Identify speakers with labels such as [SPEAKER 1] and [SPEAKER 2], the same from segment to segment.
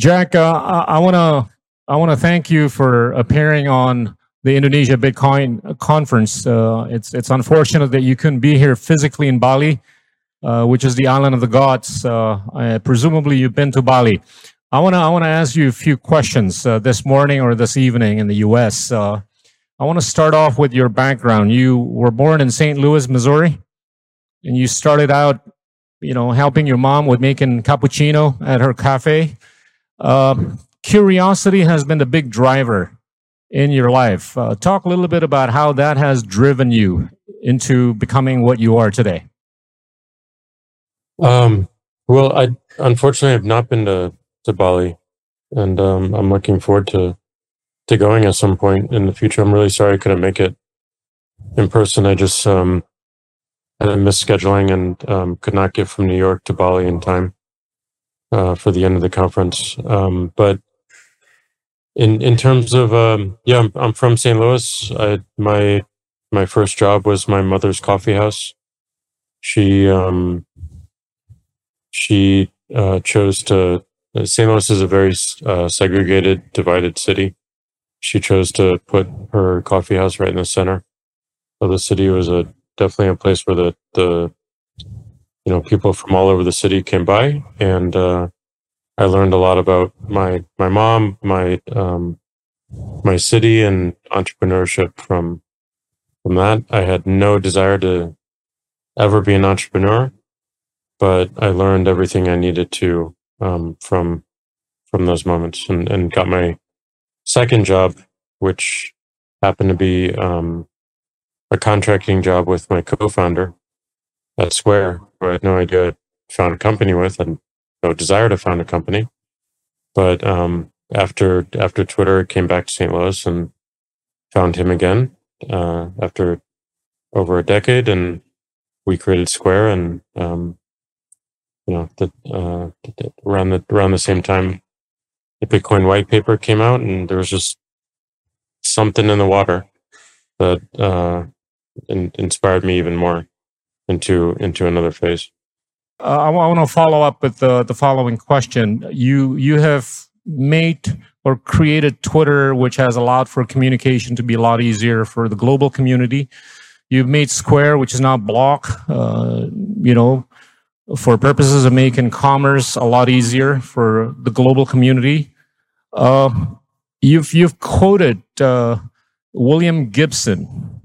[SPEAKER 1] Jack, uh, I want to I want to thank you for appearing on the Indonesia Bitcoin conference. Uh, it's it's unfortunate that you couldn't be here physically in Bali, uh, which is the island of the gods. Uh, presumably, you've been to Bali. I want to I want to ask you a few questions uh, this morning or this evening in the U.S. Uh, I want to start off with your background. You were born in St. Louis, Missouri, and you started out, you know, helping your mom with making cappuccino at her cafe. Uh, curiosity has been the big driver in your life. Uh, talk a little bit about how that has driven you into becoming what you are today.
[SPEAKER 2] Um, well, I unfortunately have not been to, to Bali, and um, I'm looking forward to to going at some point in the future. I'm really sorry I couldn't make it in person. I just um, had a misscheduling and um, could not get from New York to Bali in time uh, for the end of the conference. Um, but in in terms of um, yeah, I'm, I'm from St. Louis. I, my my first job was my mother's coffee house. She um, she uh, chose to. Uh, St. Louis is a very uh, segregated, divided city. She chose to put her coffee house right in the center of the city. It was a definitely a place where the the you know people from all over the city came by, and uh, I learned a lot about my my mom, my um, my city, and entrepreneurship from from that. I had no desire to ever be an entrepreneur, but I learned everything I needed to um, from from those moments, and, and got my second job, which happened to be um, a contracting job with my co-founder at Square, who I had no idea I'd found a company with, and no desire to found a company. But um, after after Twitter came back to St. Louis and found him again uh, after over a decade, and we created Square, and um, you know, the, uh, around the around the same time, the Bitcoin white paper came out, and there was just something in the water that uh, in, inspired me even more into into another phase.
[SPEAKER 1] Uh, I, want to follow up with the, the following question. You you have made or created Twitter, which has allowed for communication to be a lot easier for the global community. You've made Square, which is now Block, uh, you know, for purposes of making commerce a lot easier for the global community. Uh, you've you've quoted uh, William Gibson,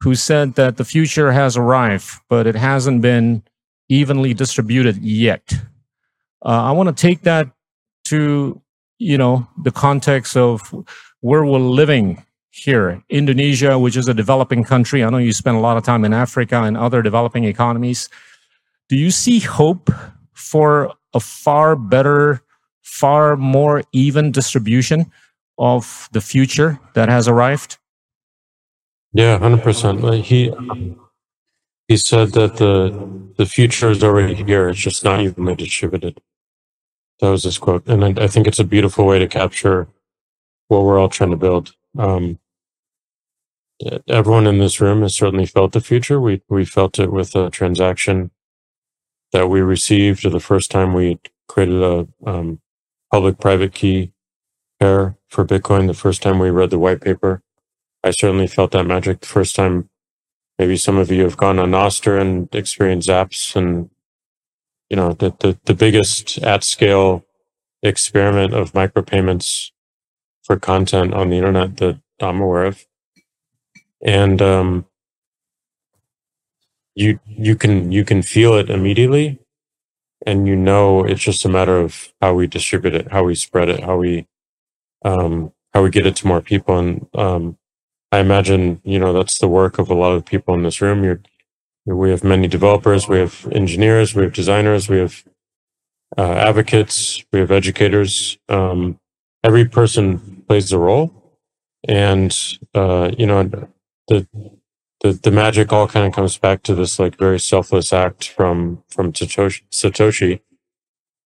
[SPEAKER 1] who said that the future has arrived, but it hasn't been evenly distributed yet. Uh, I want to take that to you know the context of where we're living here, Indonesia, which is a developing country. I know you spend a lot of time in Africa and other developing economies. Do you see hope for a far better, far more even distribution of the future that has arrived?
[SPEAKER 2] Yeah, hundred percent. He he said that the the future is already here. It's just not evenly distributed. That was his quote, and I, I think it's a beautiful way to capture what we're all trying to build. Um, everyone in this room has certainly felt the future. We we felt it with a transaction that we received the first time we created a um, public-private key pair for Bitcoin. The first time we read the white paper, I certainly felt that magic the first time maybe some of you have gone on Nostr and experienced apps and you know the the, the biggest at scale experiment of micropayments for content on the internet that I'm aware of. And um, you you can you can feel it immediately and you know it's just a matter of how we distribute it, how we spread it, how we um, how we get it to more people. And um, I imagine, you know, that's the work of a lot of people in this room. You're, we have many developers, we have engineers, we have designers, we have uh, advocates, we have educators. Um, every person plays a role, and uh, you know, the the the magic all kind of comes back to this like very selfless act from from Satoshi, Satoshi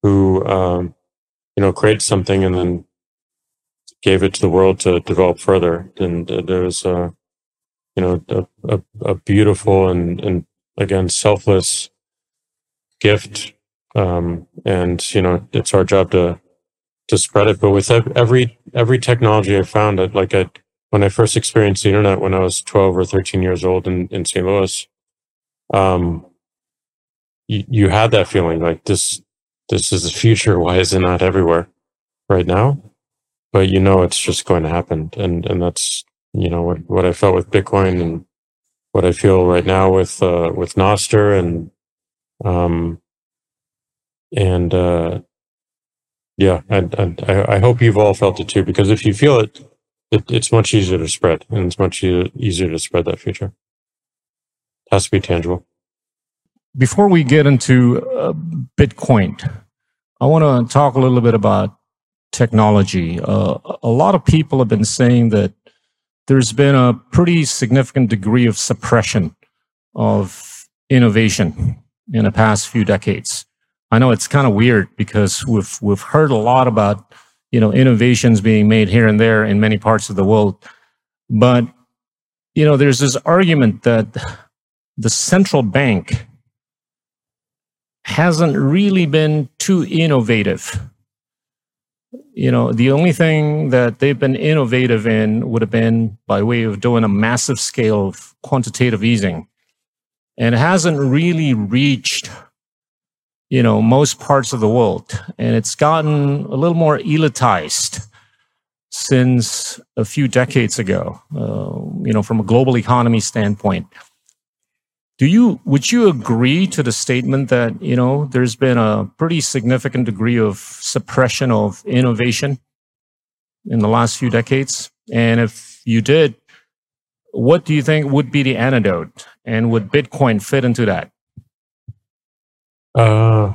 [SPEAKER 2] who um, you know creates something and then gave it to the world to develop further. And uh, there was a, you know, a, a, a, beautiful and, and again, selfless gift. Um, and, you know, it's our job to, to spread it. But with every every technology I found, like I, when I first experienced the internet when I was 12 or 13 years old in, in St. Louis, um, you, you had that feeling like this this is the future. Why is it not everywhere right now? But you know it's just going to happen, and and that's you know what what I felt with Bitcoin and what I feel right now with uh, with Nostr and um and uh yeah, and I, I hope you've all felt it too, because if you feel it, it it's much easier to spread, and it's much easier to spread that future. It has to be tangible.
[SPEAKER 1] Before we get into uh, Bitcoin, I want to talk a little bit about technology. Uh, a lot of people have been saying that there's been a pretty significant degree of suppression of innovation in the past few decades. I know it's kind of weird because we've we've heard a lot about you know innovations being made here and there in many parts of the world, but you know there's this argument that the central bank hasn't really been too innovative. You know, the only thing that they've been innovative in would have been by way of doing a massive scale of quantitative easing. And it hasn't really reached you know, most parts of the world. And it's gotten a little more elitized since a few decades ago, uh, you know, from a global economy standpoint. Do you, would you agree to the statement that, you know, there's been a pretty significant degree of suppression of innovation in the last few decades? And if you did, what do you think would be the antidote? And would Bitcoin fit into that?
[SPEAKER 2] Uh,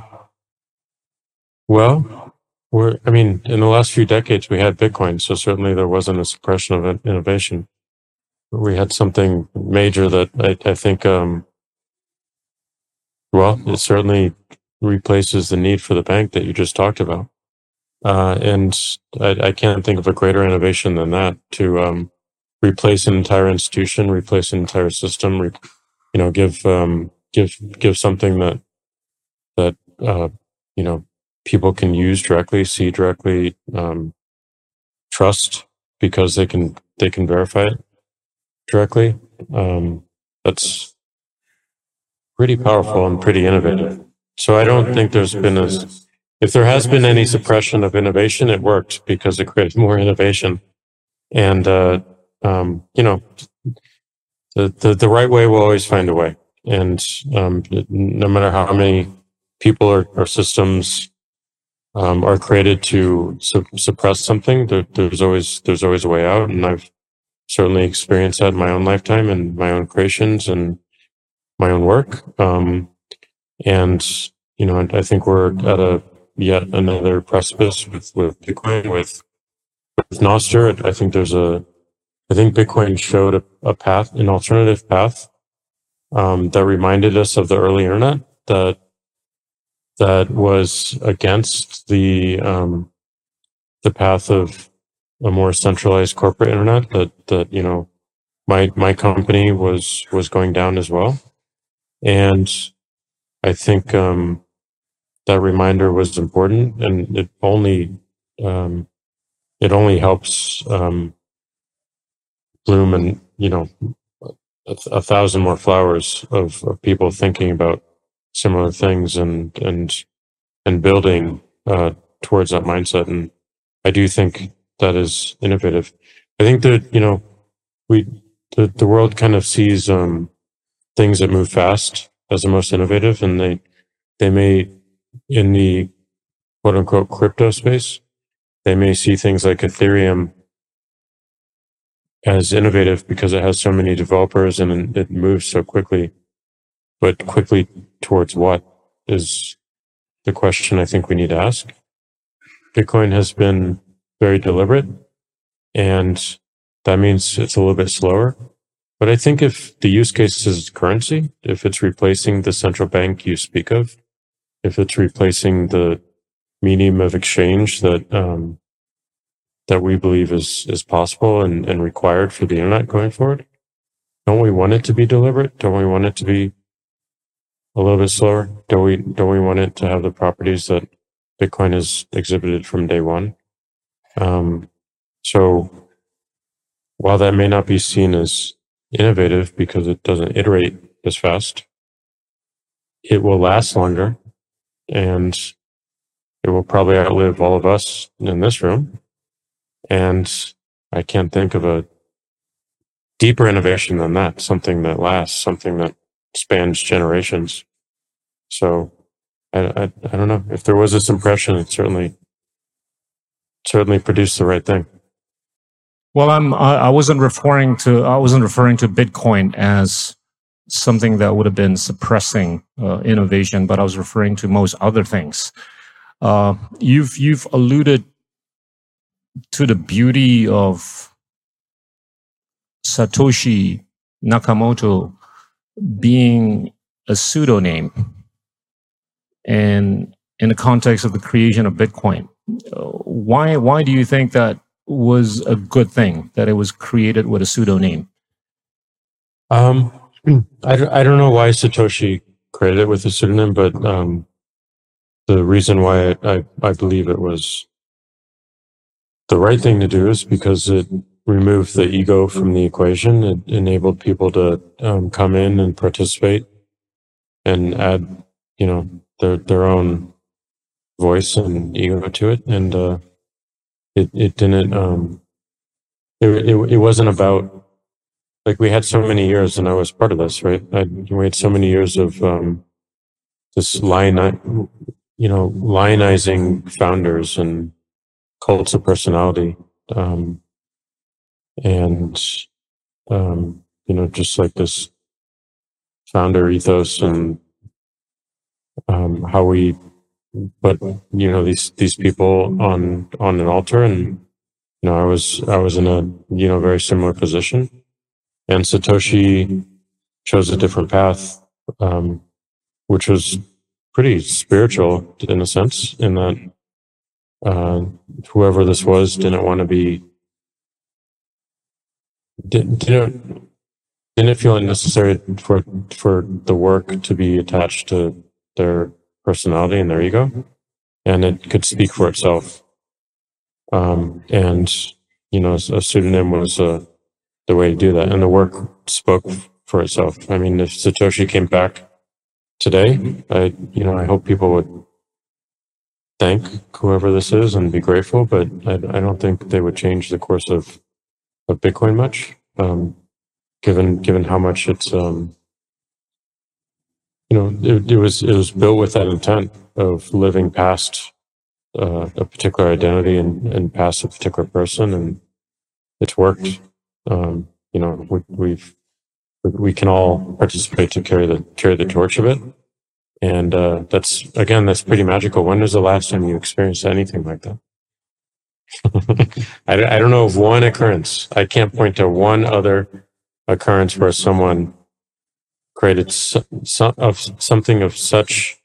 [SPEAKER 2] well, we're, I mean, in the last few decades, we had Bitcoin, so certainly there wasn't a suppression of innovation. We had something major that I, I think, um, well, it certainly replaces the need for the bank that you just talked about. Uh, and I, I can't think of a greater innovation than that to um, replace an entire institution, replace an entire system, re, you know, give um, give give something that that uh, you know people can use directly, see directly, um, trust because they can they can verify it directly. Um, that's pretty powerful and pretty innovative. So I don't think there's been a if there has been any suppression of innovation, it worked because it created more innovation. And uh, um, you know, the, the the right way will always find a way. And um, no matter how many people or, or systems um, are created to su- suppress something, there, there's always there's always a way out, and I've certainly experienced that in my own lifetime and my own creations and my own work. Um, and you know, I think we're at a yet another precipice with with Bitcoin with with Nostr. I think there's a I think Bitcoin showed a, a path, an alternative path um, that reminded us of the early internet that that was against the um, the path of a more centralized corporate internet that that you know my my company was was going down as well and i think um, that reminder was important and it only um, it only helps um, bloom and you know a, a thousand more flowers of, of people thinking about similar things and and and building uh, towards that mindset. And I do think that is innovative. I think that you know we the the world kind of sees um, things that move fast as the most innovative, and they they may in the quote unquote crypto space they may see things like Ethereum as innovative because it has so many developers and it moves so quickly but quickly towards what is the question I think we need to ask. Bitcoin has been very deliberate and that means it's a little bit slower. But I think if the use case is currency, if it's replacing the central bank you speak of, if it's replacing the medium of exchange that um, that we believe is is possible and, and required for the internet going forward, don't we want it to be deliberate? Don't we want it to be a little bit slower? Don't we don't we want it to have the properties that Bitcoin has exhibited from day one? Um, so while that may not be seen as innovative because it doesn't iterate as fast, it will last longer and it will probably outlive all of us in this room. And I can't think of a deeper innovation than that, something that lasts, something that spans generations. So I, I, I don't know if there was this impression, it certainly, certainly produced the right thing.
[SPEAKER 1] Well, I'm, I wasn't referring to, I wasn't referring to Bitcoin as something that would have been suppressing uh, innovation, but I was referring to most other things. Uh, you've, you've alluded to the beauty of Satoshi Nakamoto being a pseudonym and in the context of the creation of Bitcoin. Why, why do you think that was a good thing that it was created with a pseudonym?
[SPEAKER 2] Um, I, I don't know why Satoshi created it with a pseudonym, but um, the reason why I, I, I believe it was the right thing to do is because it removed the ego from the equation. It enabled people to um, come in and participate and add, you know, their their own voice and ego to it. And uh, it it didn't. Um, it, it it wasn't about like we had so many years, and I was part of this, right? I, we had so many years of um, this line, you know, lionizing founders and cults of personality. Um, and um, you know, just like this founder ethos and um, how we put you know these these people on on an altar, and you know, I was I was in a you know very similar position, and Satoshi chose a different path, um, which was pretty spiritual in a sense, in that uh, whoever this was didn't want to be didn't didn't didn't feel it necessary for for the work to be attached to their personality and their ego, and it could speak for itself. Um, and you know, a pseudonym was uh, the way to do that, and the work spoke for itself. I mean, if Satoshi came back today, I you know, I hope people would thank whoever this is and be grateful, but I, I don't think they would change the course of of Bitcoin much, um, given given how much it's um, you know it, it, was it was built with that intent of living past uh, a particular identity and, and past a particular person, and it's worked. Um, you know, we, we've we can all participate to carry the carry the torch of it, and uh, that's again that's pretty magical. When was the last time you experienced anything like that? I, I don't know of one occurrence. I can't point to one other occurrence where someone created so, so, of something of such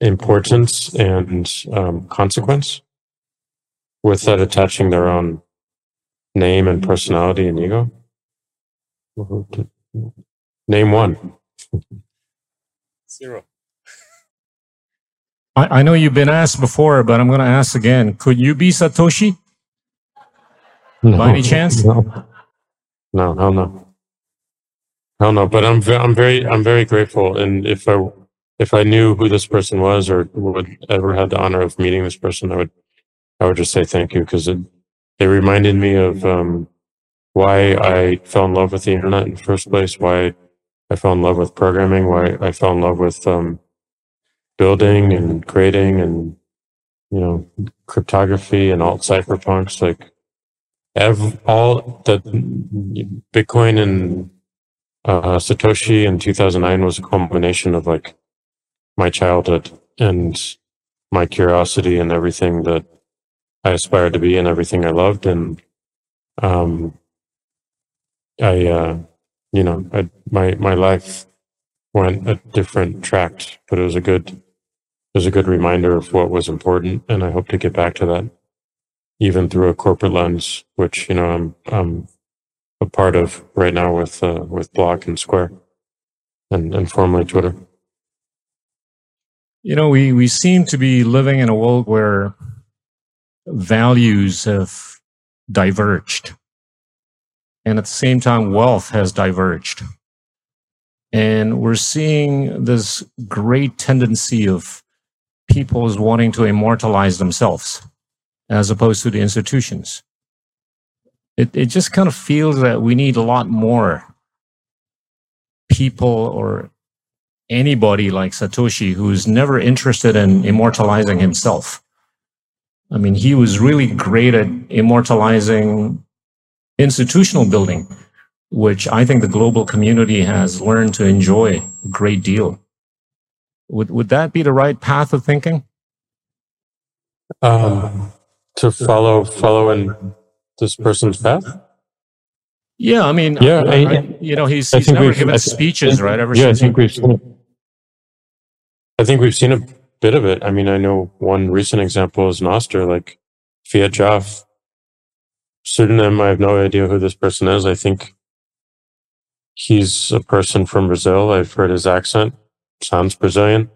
[SPEAKER 2] importance and um, consequence without attaching their own name and personality and ego. Name one.
[SPEAKER 1] Zero. I, I know you've been asked before, but I'm going to ask again. Could you be Satoshi? No, By any chance?
[SPEAKER 2] No. No, hell no. Hell no. But I'm I'm very I'm very grateful. And if I if I knew who this person was or would ever had the honor of meeting this person, I would I would just say thank you because it it reminded me of um, why I fell in love with the internet in the first place, why I fell in love with programming, why I fell in love with um, building and creating and you know cryptography and alt cypherpunks like ev- all the bitcoin and uh, satoshi in 2009 was a culmination of like my childhood and my curiosity and everything that i aspired to be and everything i loved. And um i uh you know I, my my life went a different track but it was a good it was a good reminder of what was important, and I hope to get back to that, even through a corporate lens, which you know I'm I'm a part of right now with uh, with Block and Square, and and formerly Twitter.
[SPEAKER 1] You know, we we seem to be living in a world where values have diverged. And at the same time, wealth has diverged. And we're seeing this great tendency of people wanting to immortalize themselves as opposed to the institutions. It, it just kind of feels that we need a lot more people or anybody like Satoshi who's never interested in immortalizing himself. I mean, he was really great at immortalizing institutional building, which I think the global community has learned to enjoy a great deal. Would would that be the right path of thinking?
[SPEAKER 2] Um, to follow follow in this person's path.
[SPEAKER 1] Yeah, I mean,
[SPEAKER 2] Yeah,
[SPEAKER 1] I,
[SPEAKER 2] I-
[SPEAKER 1] I- you know, he's he's never given speeches, right? Ever
[SPEAKER 2] yeah, I think we've seen it. I think we've seen a bit of it. I mean, I know one recent example is Nostr, like fiatjaf. Pseudonym, I have no idea who this person is. I think he's a person from Brazil. I've heard his accent. Sounds Brazilian.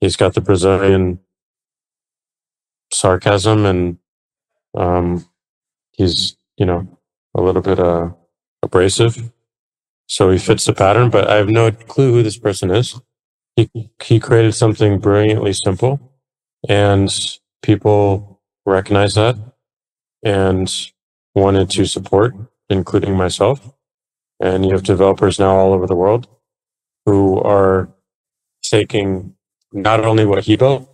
[SPEAKER 2] He's got the Brazilian sarcasm and um, he's, you know, a little bit uh, abrasive. So he fits the pattern, but I have no clue who this person is. He, he created something brilliantly simple and people recognize that and wanted to support, including myself. And you have developers now all over the world who are taking not only what he built,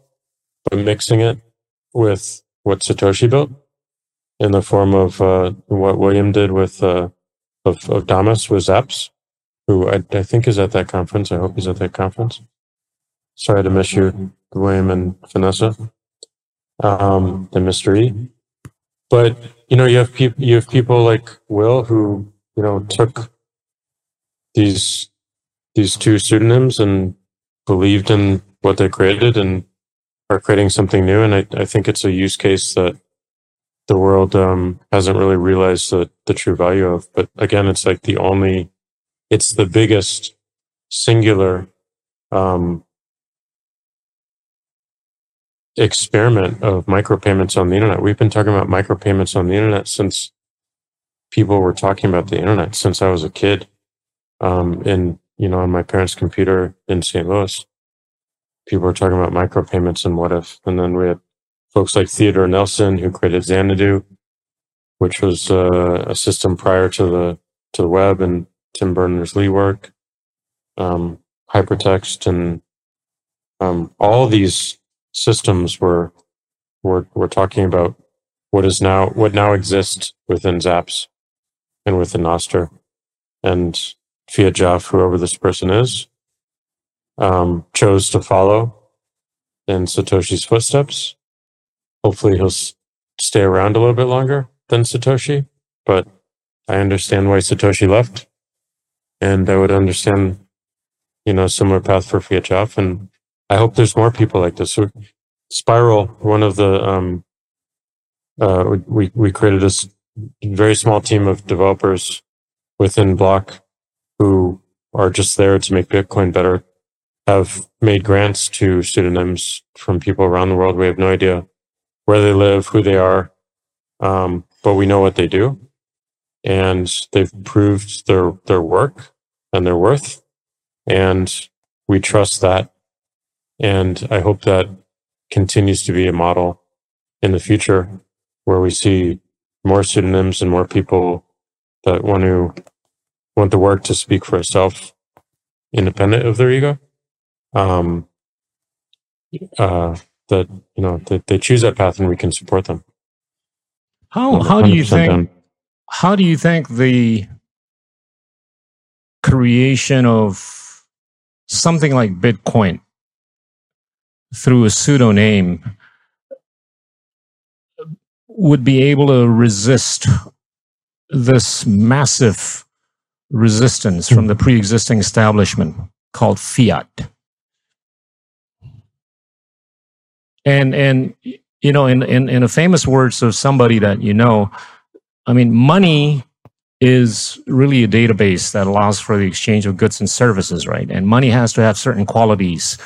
[SPEAKER 2] but mixing it with what Satoshi built in the form of uh, what William did with uh, of, of Damus with Zaps, who I, I think is at that conference. I hope he's at that conference. Sorry to miss you, William and Vanessa, um, and Mr. E. But you know, you have people you have people like Will who you know took these these two pseudonyms and believed in what they created and are creating something new. And I, I think it's a use case that the world um, hasn't really realized the, the true value of. But again, it's like the only, it's the biggest singular um, experiment of micropayments on the internet. We've been talking about micropayments on the internet since people were talking about the internet since I was a kid. Um, in you know, on my parents' computer in St. Louis, people were talking about micropayments and what if. And then we had folks like Theodore Nelson who created Xanadu, which was uh, a system prior to the to the web, and Tim Berners Lee work, um, hypertext, and um, all these systems were were were talking about what is now what now exists within Zaps and within Nostr, and fiatjaf, whoever this person is, um, chose to follow in Satoshi's footsteps. Hopefully, he'll s- stay around a little bit longer than Satoshi, but I understand why Satoshi left, and I would understand, you know, similar path for fiatjaf, and I hope there's more people like this. So Spiral, one of the, um, uh, we we created this very small team of developers within Block who are just there to make Bitcoin better have made grants to pseudonyms from people around the world. We have no idea where they live, who they are, um, but we know what they do, and they've proved their their work and their worth, and we trust that. And I hope that continues to be a model in the future where we see more pseudonyms and more people that want to want the work to speak for itself, independent of their ego. Um, uh, that you know that they choose that path and we can support them.
[SPEAKER 1] How how do you think
[SPEAKER 2] down.
[SPEAKER 1] how do you think the creation of something like Bitcoin through a pseudonym would be able to resist this massive resistance from hmm. the pre-existing establishment called fiat and and you know in in, in a famous words of somebody that you know i mean money is really a database that allows for the exchange of goods and services right and money has to have certain qualities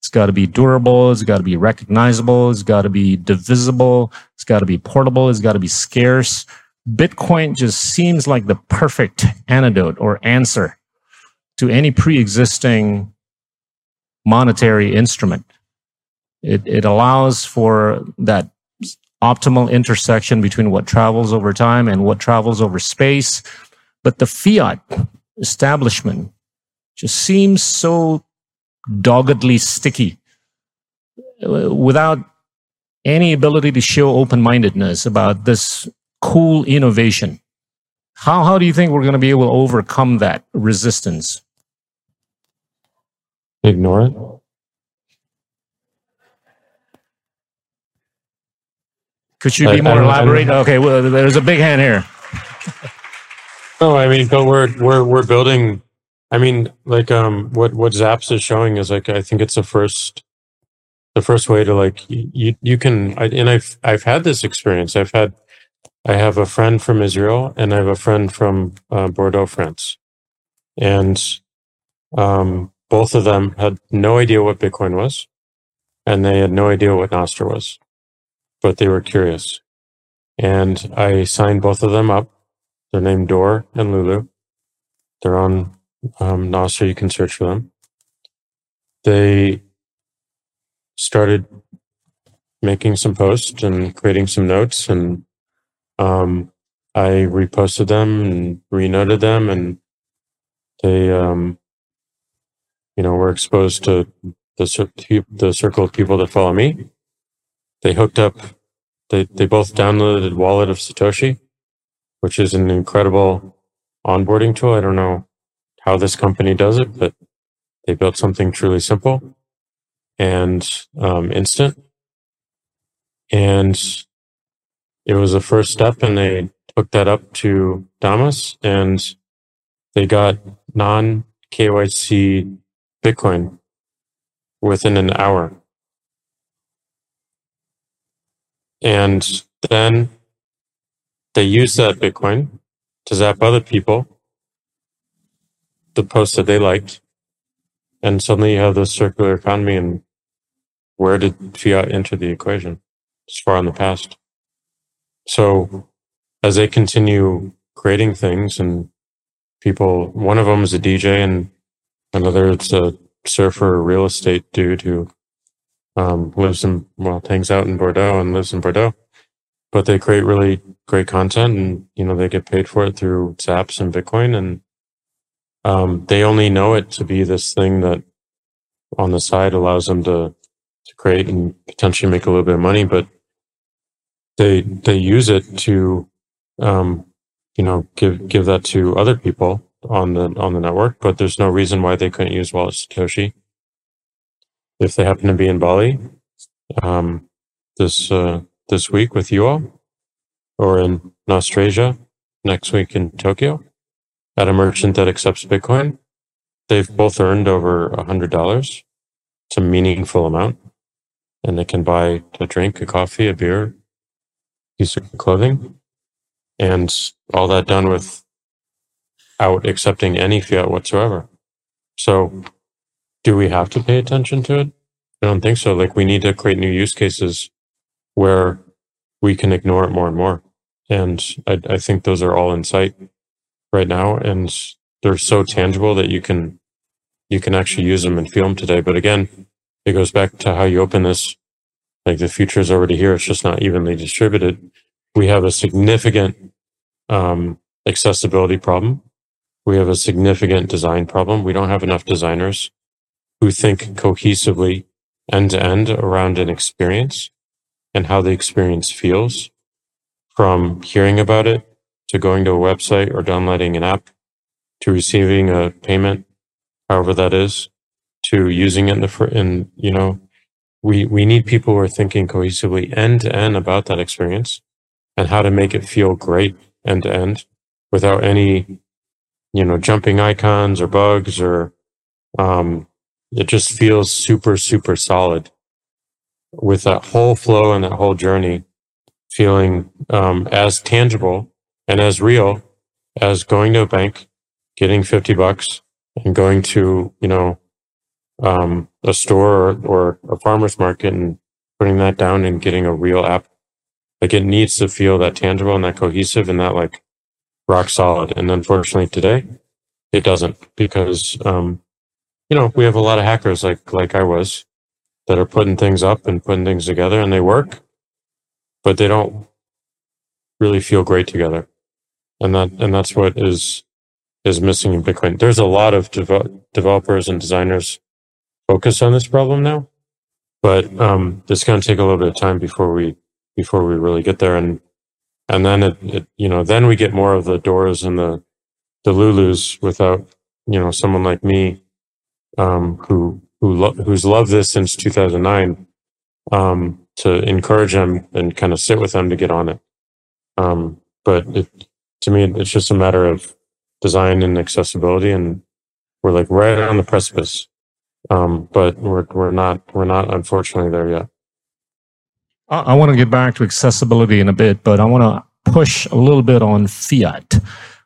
[SPEAKER 1] It's got to be durable. It's got to be recognizable. It's got to be divisible. It's got to be portable. It's got to be scarce. Bitcoin just seems like the perfect antidote or answer to any pre-existing monetary instrument. It, it allows for that optimal intersection between what travels over time and what travels over space. But the fiat establishment just seems so doggedly sticky uh, without any ability to show open mindedness about this cool innovation. How, how do you think we're going to be able to overcome that resistance?
[SPEAKER 2] Ignore it.
[SPEAKER 1] Could you be more elaborate? Okay, well, there's a big hand here.
[SPEAKER 2] No, I mean, but we're we're we're building. I mean, like um, what what Zaps is showing is like I think it's the first, the first way to like you you can. I, and I've I've had this experience. I've had, I have a friend from Israel and I have a friend from uh, Bordeaux, France, and um, both of them had no idea what Bitcoin was, and they had no idea what Nostr was but they were curious. And I signed both of them up. They're named Dor and Lulu. They're on um. You can search for them. They started making some posts and creating some notes, and um, I reposted them and renoted them, and they, um, you know, were exposed to the the circle of people that follow me they hooked up, they, they both downloaded Wallet of Satoshi, which is an incredible onboarding tool. I don't know how this company does it, but they built something truly simple and um, instant. And it was a first step, and they hooked that up to Damus, and they got non KYC Bitcoin within an hour. And then they use that Bitcoin to zap other people, the posts that they liked. And suddenly you have this circular economy. And where did fiat enter the equation? It's far in the past. So as they continue creating things and people, one of them is a DJ and another it's a surfer real estate dude who um, lives in well hangs out in Bordeaux and lives in Bordeaux. But they create really great content, and you know they get paid for it through Zaps and Bitcoin, and um, they only know it to be this thing that on the side allows them to to create and potentially make a little bit of money. But they they use it to um, you know give give that to other people on the on the network. But there's no reason why they couldn't use Wallet Satoshi if they happen to be in Bali um, this uh, this week with you all, or in Australia next week in Tokyo at a merchant that accepts Bitcoin. They've both earned over a hundred dollars. It's a meaningful amount, and they can buy a drink, a coffee, a beer, piece of clothing, and all that done without accepting any fiat whatsoever. So do we have to pay attention to it? I don't think so. Like we need to create new use cases where we can ignore it more and more. And I, I think those are all in sight right now. And they're so tangible that you can, you can actually use them and feel them today. But again, it goes back to how you open this. Like the future is already here. It's just not evenly distributed. We have a significant, um, accessibility problem. We have a significant design problem. We don't have enough designers who think cohesively end to end around an experience and how the experience feels from hearing about it to going to a website or downloading an app to receiving a payment, however that is, to using it in the, fr- in, you know, we, we need people who are thinking cohesively end to end about that experience and how to make it feel great end to end without any, you know, jumping icons or bugs or, um, it just feels super, super solid with that whole flow and that whole journey feeling um, as tangible and as real as going to a bank, getting 50 bucks and going to, you know, um, a store or, or a farmer's market and putting that down and getting a real app. Like it needs to feel that tangible and that cohesive and that like rock solid. And unfortunately today it doesn't because, um, you know, we have a lot of hackers like, like I was that are putting things up and putting things together and they work, but they don't really feel great together. And that, and that's what is, is missing in Bitcoin. There's a lot of dev- developers and designers focus on this problem now, but um, it's going to take a little bit of time before we before we really get there, and and then it, it you know then we get more of the Dors and the the Lulus without you know someone like me um, who who lo- who's loved this since 2009 um, to encourage them and kind of sit with them to get on it. Um, but it, to me, it's just a matter of design and accessibility, and we're like right on the precipice. Um, but we're we're not we're not unfortunately there yet.
[SPEAKER 1] I, I want to get back to accessibility in a bit, but I want to push a little bit on fiat.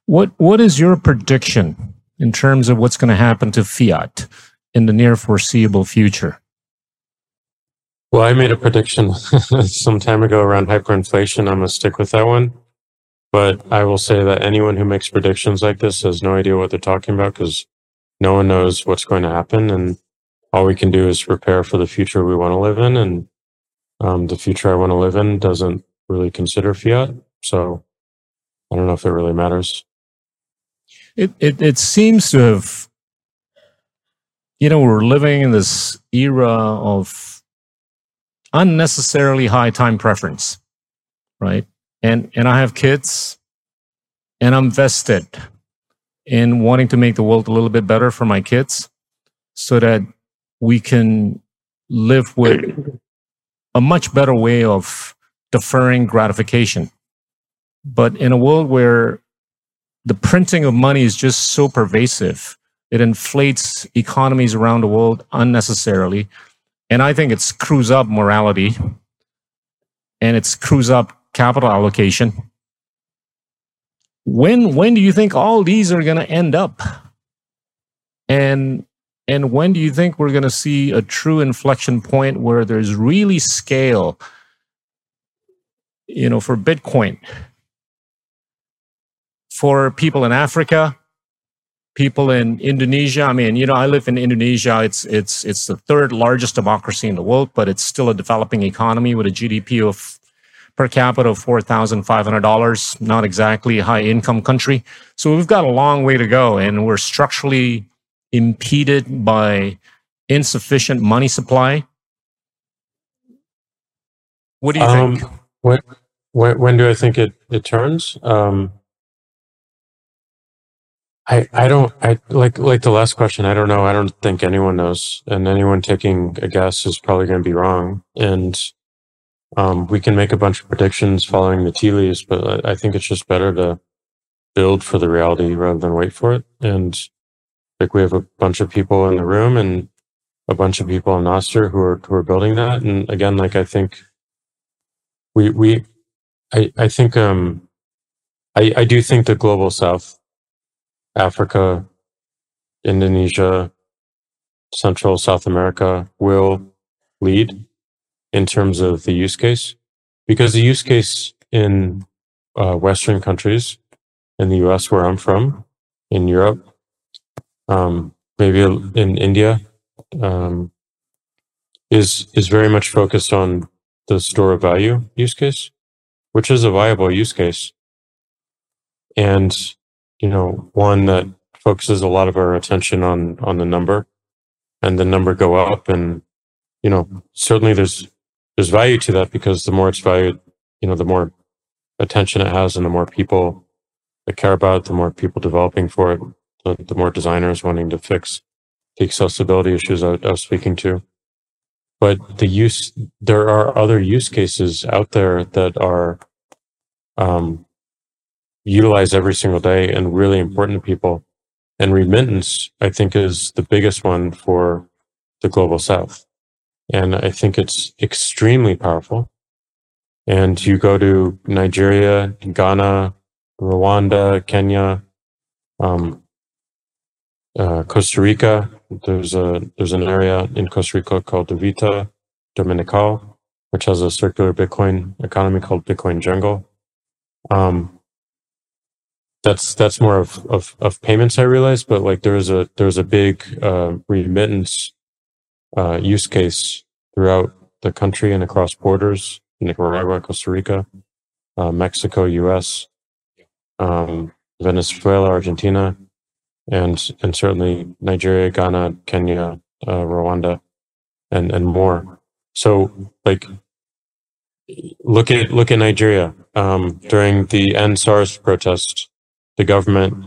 [SPEAKER 1] What what is your prediction in terms of what's going to happen to fiat in the near foreseeable future?
[SPEAKER 2] Well, I made a prediction some time ago around hyperinflation. I'm gonna stick with that one. But I will say that anyone who makes predictions like this has no idea what they're talking about because no one knows what's going to happen. And all we can do is prepare for the future we want to live in. And um, the future I want to live in doesn't really consider fiat. So I don't know if it really matters.
[SPEAKER 1] It, it, it seems to have, you know, we're living in this era of unnecessarily high time preference, right? and and I have kids, and I'm vested in wanting to make the world a little bit better for my kids, so that we can live with a much better way of deferring gratification. But in a world where the printing of money is just so pervasive, it inflates economies around the world unnecessarily. And I think it screws up morality and it screws up capital allocation. When when do you think all these are going to end up? And and when do you think we're going to see a true inflection point where there's really scale you know for Bitcoin for people in Africa, people in Indonesia. I mean, you know, I live in Indonesia. It's it's it's the third largest democracy in the world, but it's still a developing economy with a GDP of per capita of $4,500, not exactly a high income country. So we've got a long way to go and we're structurally impeded by insufficient money supply. What do you um, think?
[SPEAKER 2] When, when, when, do I think it, it turns? Um, I, I don't I like like the last question I don't know I don't think anyone knows and anyone taking a guess is probably going to be wrong and um, we can make a bunch of predictions following the tea leaves, but I think it's just better to build for the reality rather than wait for it. And like we have a bunch of people in the room and a bunch of people in Nostr who are who are building that. And again, like I think we we I I think um I I do think the global South, Africa, Indonesia, Central South America will lead in terms of the use case. Because the use case in uh, Western countries, in the US where I'm from, in Europe, um, maybe in India, um, is is very much focused on the store of value use case, which is a viable use case, and you know one that focuses a lot of our attention on on the number, and the number go up, and you know certainly there's there's value to that because the more it's valued, you know, the more attention it has and the more people that care about it, the more people developing for it, the, the more designers wanting to fix the accessibility issues I, I was speaking to. But the use, there are other use cases out there that are um, utilized every single day and really important to people. And remittance, I think, is the biggest one for the global south. And I think it's extremely powerful. And you go to Nigeria, Ghana, Rwanda, Kenya, um, uh, Costa Rica. There's a there's an area in Costa Rica called Uvita Dominical, which has a circular Bitcoin economy called Bitcoin Jungle. Um, that's that's more of, of, of payments I realize, but like there's a there's a big uh, remittance uh, use case throughout the country and across borders, Nicaragua, Costa Rica, uh, Mexico, U.S., um, Venezuela, Argentina, and and certainly Nigeria, Ghana, Kenya, uh, Rwanda, and and more. So like look at look at Nigeria um, during the End SARS protest the government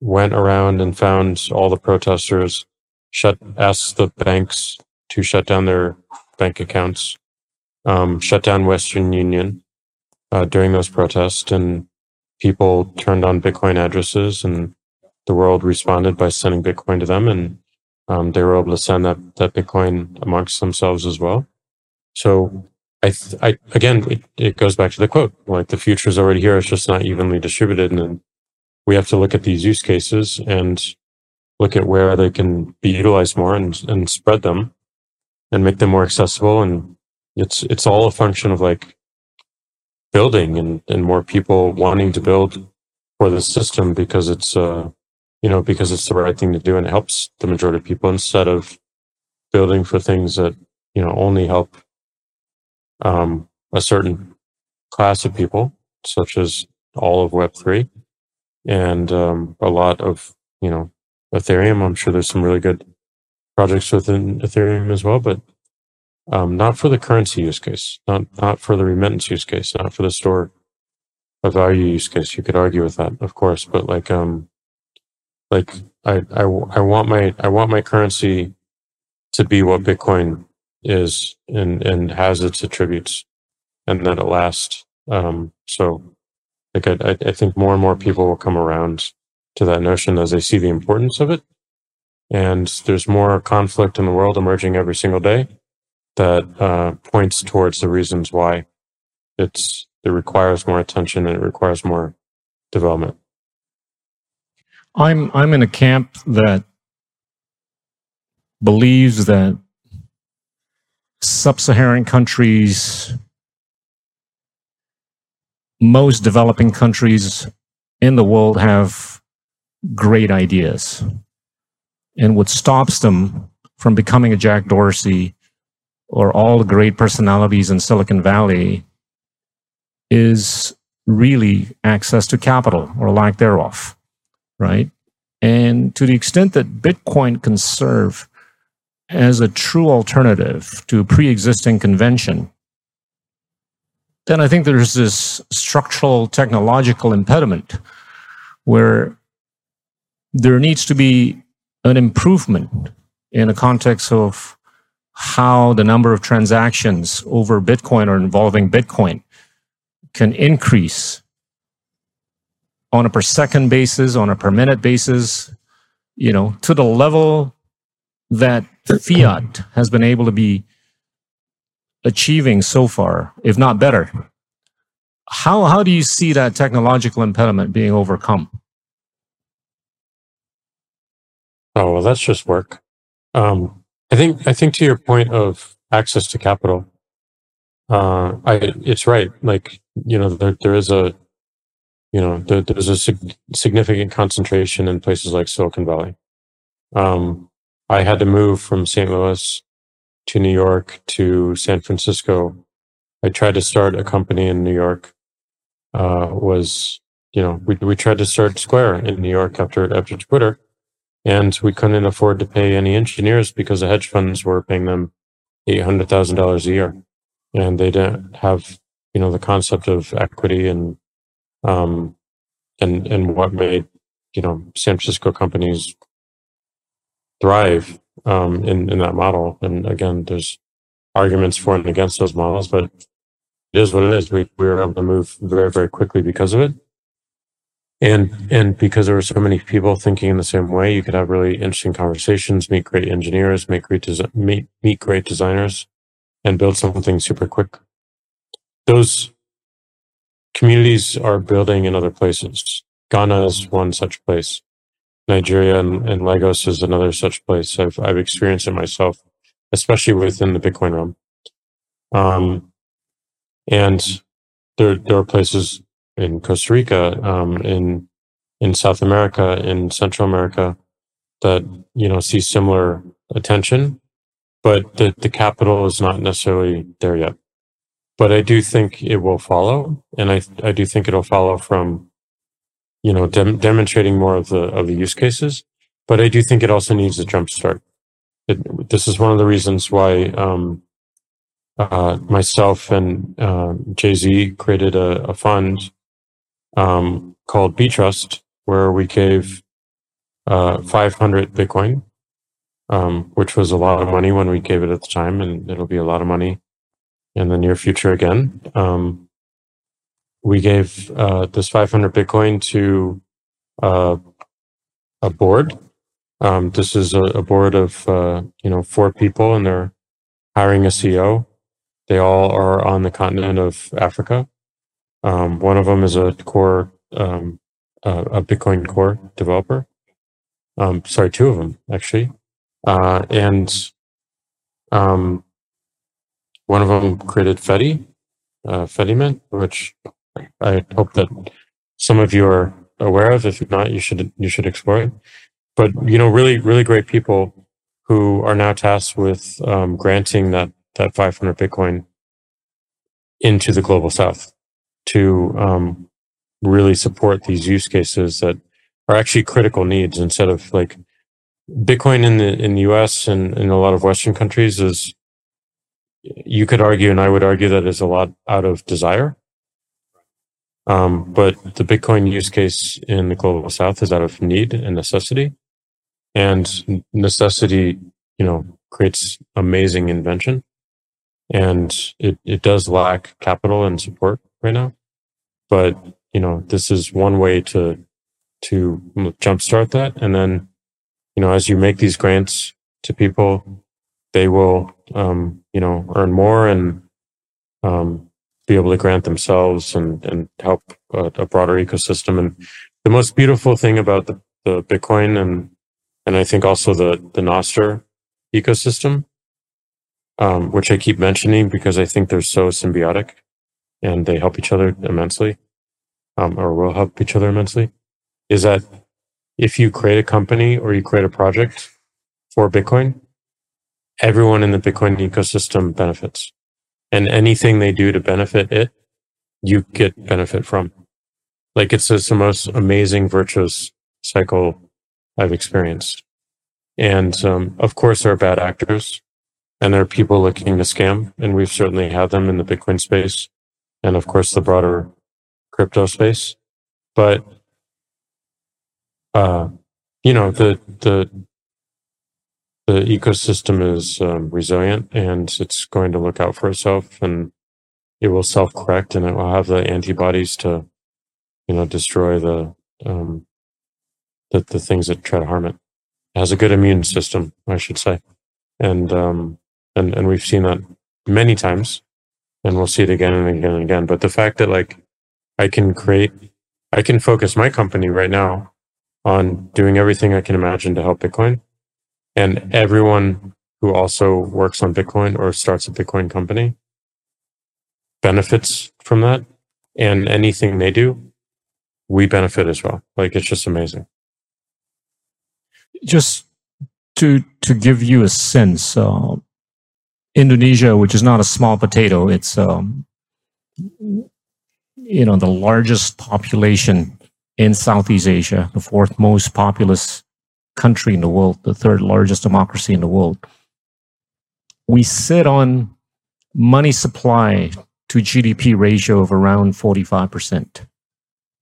[SPEAKER 2] went around and found all the protesters, shut asked the banks to shut down their bank accounts, um, shut down Western Union uh, during those protests, and people turned on Bitcoin addresses, and the world responded by sending Bitcoin to them, and um, they were able to send that that Bitcoin amongst themselves as well. So I, th- I again, it, it goes back to the quote: like the future is already here; it's just not evenly distributed, and we have to look at these use cases and look at where they can be utilized more and, and spread them and make them more accessible. And it's, it's all a function of like building and, and more people wanting to build for the system because it's, uh, you know, because it's the right thing to do and it helps the majority of people instead of building for things that, you know, only help, um, a certain class of people, such as all of Web3 and um, a lot of you know Ethereum. I'm sure there's some really good projects within Ethereum as well, but um, not for the currency use case, not not for the remittance use case, not for the store of value use case. You could argue with that, of course, but like um, like I I, I want my I want my currency to be what Bitcoin is and and has its attributes, and that it lasts. Um, so like I, I think more and more people will come around to that notion as they see the importance of it. And there's more conflict in the world emerging every single day that uh, points towards the reasons why it's it requires more attention and it requires more development.
[SPEAKER 1] I'm I'm in a camp that believes that sub-Saharan countries most developing countries in the world have great ideas. And what stops them from becoming a Jack Dorsey or all the great personalities in Silicon Valley is really access to capital or lack thereof, right? And to the extent that Bitcoin can serve as a true alternative to pre existing convention, then I think there's this structural technological impediment where there needs to be an improvement in the context of how the number of transactions over Bitcoin or involving Bitcoin can increase on a per second basis, on a per minute basis, you know, to the level that fiat has been able to be achieving so far, if not better. How, how do you see that technological impediment being overcome?
[SPEAKER 2] Oh, well, that's just work. Um, I think, I think to your point of access to capital, uh, I, it's right. Like, you know, there, there is a, you know, there, there's a sig- significant concentration in places like Silicon Valley. Um, I had to move from St. Louis to New York to San Francisco. I tried to start a company in New York. Uh, was you know we we tried to start Square in New York after after Twitter, and we couldn't afford to pay any engineers because the hedge funds were paying them eight hundred thousand dollars a year, and they didn't have you know the concept of equity and um and and what made you know San Francisco companies thrive um, in in that model. And again, there's arguments for and against those models, but it is what it is. We we were able to move very very quickly because of it, and and because there were so many people thinking in the same way, you could have really interesting conversations, meet great engineers, make great desi- meet meet great designers, and build something super quick. Those communities are building in other places. Ghana is one such place. Nigeria and, and Lagos is another such place. I've I've experienced it myself, especially within the Bitcoin realm. Um, and there there are places in Costa Rica, um, in in South America, in Central America, that you know see similar attention, but the the capital is not necessarily there yet. But I do think it will follow, and I I do think it'll follow from you know dem- demonstrating more of the of the use cases. But I do think it also needs a jump start. It, this is one of the reasons why um, uh, myself and uh, Jay Z created a, a fund um, called Btrust, where we gave uh, 500 Bitcoin, um, which was a lot of money when we gave it at the time, and it'll be a lot of money in the near future again. Um, we gave uh, this 500 Bitcoin to uh, a board. Um, this is a, a board of uh, you know four people, and they're hiring a CEO. They all are on the continent of Africa. Um, one of them is a core um, a Bitcoin Core developer. Um, sorry, two of them actually, uh, and um, one of them created Fedi, uh, Fedimint, which I hope that some of you are aware of. If not, you should you should explore it. But you know, really, really great people who are now tasked with um, granting that that 500 Bitcoin into the global South to um, really support these use cases that are actually critical needs instead of like Bitcoin in the in the US and in a lot of Western countries is you could argue and I would argue that is a lot out of desire. Um, but the Bitcoin use case in the global south is out of need and necessity. And necessity, you know, creates amazing invention. And it, it does lack capital and support right now. But you know, this is one way to to jumpstart that. And then, you know, as you make these grants to people, they will, um, you know, earn more and um, be able to grant themselves and and help a, a broader ecosystem. And the most beautiful thing about the, the Bitcoin and and I think also the the Nostr ecosystem, um, which I keep mentioning because I think they're so symbiotic and they help each other immensely um, or will help each other immensely, is that if you create a company or you create a project for Bitcoin, everyone in the Bitcoin ecosystem benefits. And anything they do to benefit it, you get benefit from. Like it's just the most amazing virtuous cycle I've experienced. And um, of course, there are bad actors and there are people looking to scam. And we've certainly had them in the Bitcoin space. And of course, the broader crypto space, but uh, you know the the the ecosystem is um, resilient and it's going to look out for itself and it will self correct and it will have the antibodies to you know destroy the um, the the things that try to harm it. It has a good immune system, I should say, and um, and and we've seen that many times, and we'll see it again and again and again. But the fact that like I can create, I can focus my company right now on doing everything I can imagine to help Bitcoin. And everyone who also works on Bitcoin or starts a Bitcoin company benefits from that. And anything they do, we benefit as well. Like it's just amazing.
[SPEAKER 1] Just to to give you a sense, uh, Indonesia, which is not a small potato, it's um, you know, the largest population in Southeast Asia, the fourth most populous country in the world, the third largest democracy in the world. We sit on money supply to GDP ratio of around 45%.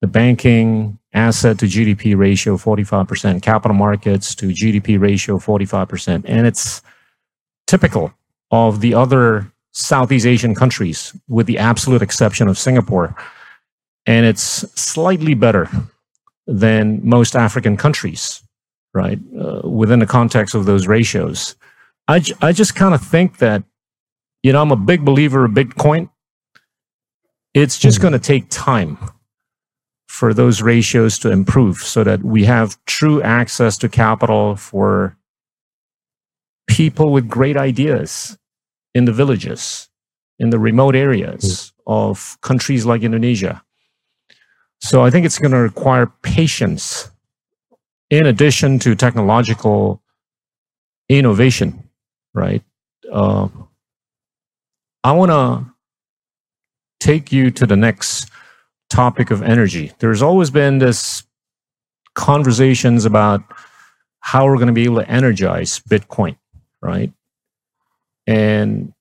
[SPEAKER 1] The banking asset to GDP ratio 45%, capital markets to GDP ratio 45%. And it's typical of the other Southeast Asian countries, with the absolute exception of Singapore. And it's slightly better than most African countries, right? Uh, within the context of those ratios. I, j- I just kind of think that, you know, I'm a big believer of Bitcoin. It's just going to take time for those ratios to improve so that we have true access to capital for people with great ideas in the villages, in the remote areas of countries like Indonesia. So I think it's going to require patience in addition to technological innovation, right? Uh, I want to take you to the next topic of energy. There's always been this conversations about how we're going to be able to energize Bitcoin, right? And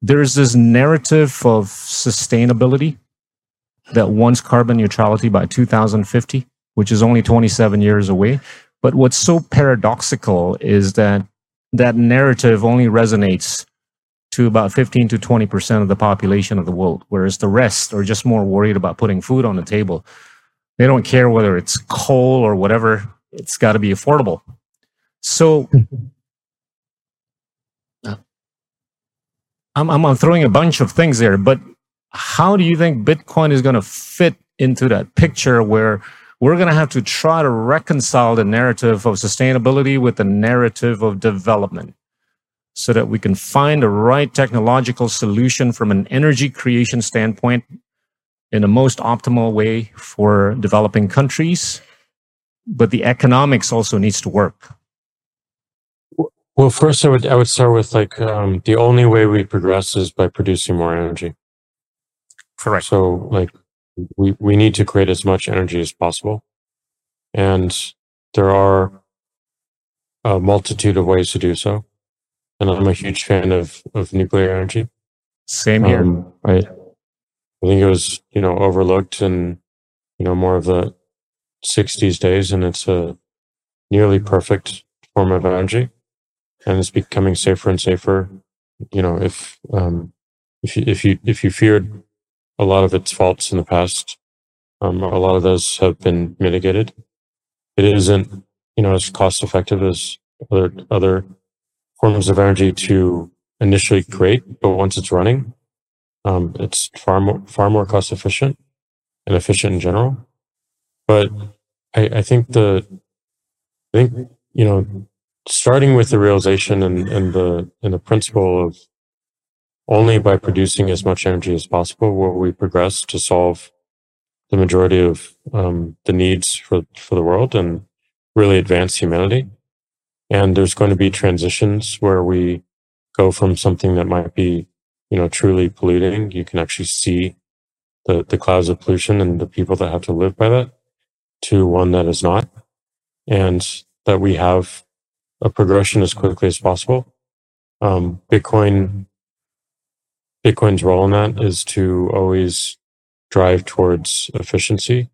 [SPEAKER 1] there's this narrative of sustainability that wants carbon neutrality by 2050, which is only 27 years away. But what's so paradoxical is that that narrative only resonates to about 15 to 20% of the population of the world, whereas the rest are just more worried about putting food on the table. They don't care whether it's coal or whatever, it's got to be affordable. So uh. I'm, I'm throwing a bunch of things there, but how do you think Bitcoin is going to fit into that picture where we're going to have to try to reconcile the narrative of sustainability with the narrative of development so that we can find the right technological solution from an energy creation standpoint in the most optimal way for developing countries. But the economics also needs to work.
[SPEAKER 2] Well first i would i would start with like um, the only way we progress is by producing more energy.
[SPEAKER 1] Correct.
[SPEAKER 2] So like we we need to create as much energy as possible and there are a multitude of ways to do so and I'm a huge fan of of nuclear energy.
[SPEAKER 1] Same here. Um,
[SPEAKER 2] I I think it was you know overlooked in you know more of the '60s days, and it's a nearly perfect form of energy, and it's becoming safer and safer. You know, if um, if you if you if you feared a lot of its faults in the past, um, a lot of those have been mitigated. It isn't you know as cost effective as other other forms of energy to initially create, but once it's running, um, it's far more far more cost efficient and efficient in general. But I, I think the I think you know starting with the realization and, and the and the principle of only by producing as much energy as possible will we progress to solve the majority of um, the needs for for the world and really advance humanity. And there's going to be transitions where we go from something that might be, you know, truly polluting. You can actually see the, the clouds of pollution and the people that have to live by that to one that is not. And that we have a progression as quickly as possible. Um, Bitcoin, Bitcoin's role in that is to always drive towards efficiency.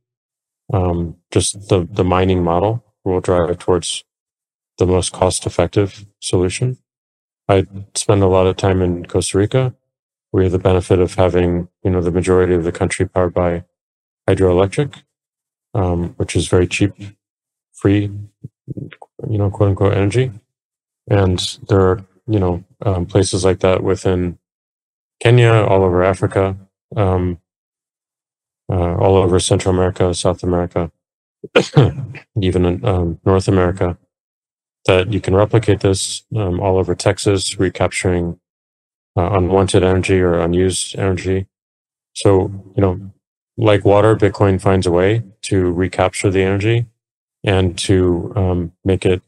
[SPEAKER 2] Um, just the, the mining model will drive towards the most cost effective solution. I spend a lot of time in Costa Rica. We have the benefit of having, you know, the majority of the country powered by hydroelectric, um, which is very cheap, free, you know, quote unquote energy. And there are, you know, um, places like that within Kenya, all over Africa, um, uh, all over Central America, South America, even in um, North America that you can replicate this um, all over Texas, recapturing uh, unwanted energy or unused energy. So, you know, like water, Bitcoin finds a way to recapture the energy and to um, make it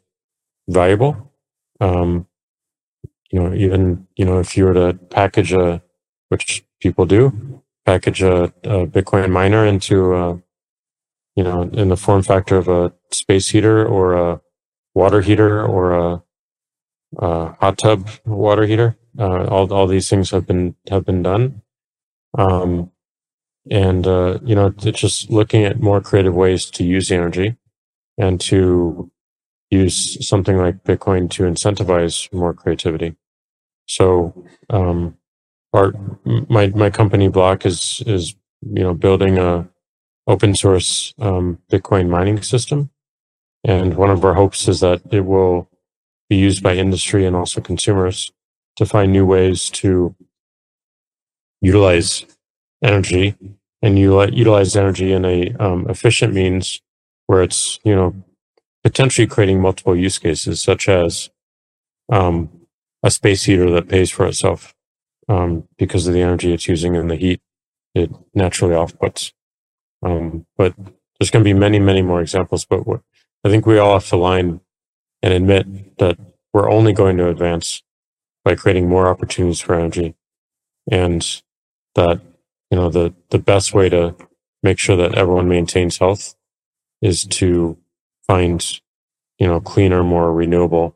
[SPEAKER 2] valuable. Um, you know, even, you know, if you were to package a, which people do, package a, a Bitcoin miner into, a, you know, in the form factor of a space heater or a water heater or a, a hot tub water heater. Uh, all all these things have been have been done, um, and uh, you know it's just looking at more creative ways to use energy and to use something like Bitcoin to incentivize more creativity. So, um, our my my company Block is is you know building a open source um, Bitcoin mining system. And one of our hopes is that it will be used by industry and also consumers to find new ways to utilize energy and utilize energy in a um, efficient means where it's you know potentially creating multiple use cases such as um, a space heater that pays for itself um, because of the energy it's using and the heat it naturally outputs. Um, but there's going to be many many more examples but i think we all have to line and admit that we're only going to advance by creating more opportunities for energy and that you know the the best way to make sure that everyone maintains health is to find you know cleaner more renewable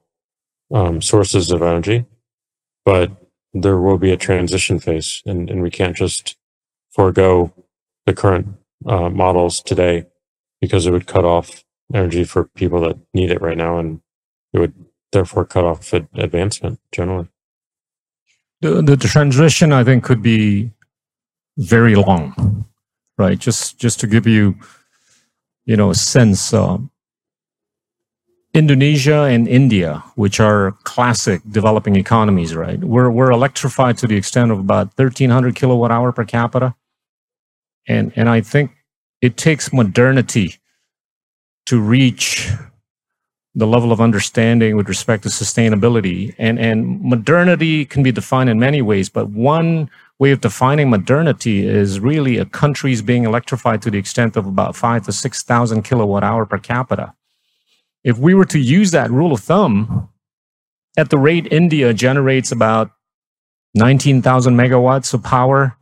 [SPEAKER 2] um, sources of energy but there will be a transition phase and, and we can't just forego the current uh, models today because it would cut off energy for people that need it right now and it would therefore cut off advancement generally
[SPEAKER 1] the, the transition i think could be very long, right? Just just to give you, you know, a sense. Uh, Indonesia and India, which are classic developing economies, right? We're we're electrified to the extent of about 1,300 kilowatt hour per capita, and and I think it takes modernity to reach the level of understanding with respect to sustainability. And, and modernity can be defined in many ways, but one way of defining modernity is really a country's being electrified to the extent of about five to 6,000 kilowatt hour per capita. If we were to use that rule of thumb, at the rate India generates about 19,000 megawatts of power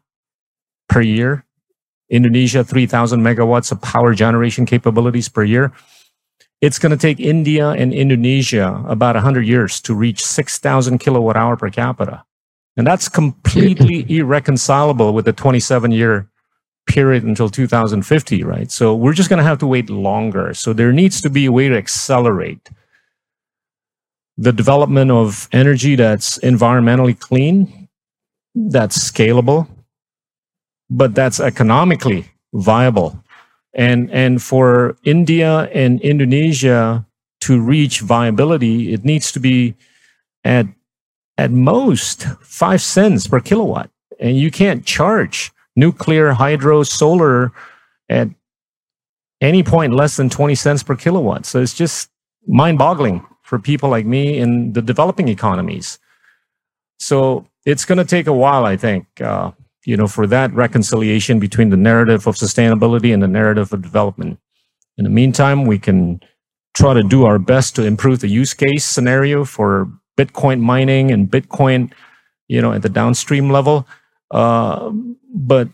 [SPEAKER 1] per year, Indonesia 3,000 megawatts of power generation capabilities per year. It's going to take India and Indonesia about 100 years to reach 6,000 kilowatt hour per capita. And that's completely irreconcilable with the 27 year period until 2050, right? So we're just going to have to wait longer. So there needs to be a way to accelerate the development of energy that's environmentally clean, that's scalable, but that's economically viable. And, and for India and Indonesia to reach viability, it needs to be at at most five cents per kilowatt. And you can't charge nuclear, hydro, solar at any point less than 20 cents per kilowatt. So it's just mind boggling for people like me in the developing economies. So it's going to take a while, I think, uh, you know, for that reconciliation between the narrative of sustainability and the narrative of development. In the meantime, we can try to do our best to improve the use case scenario for Bitcoin mining and Bitcoin, you know, at the downstream level. Uh, but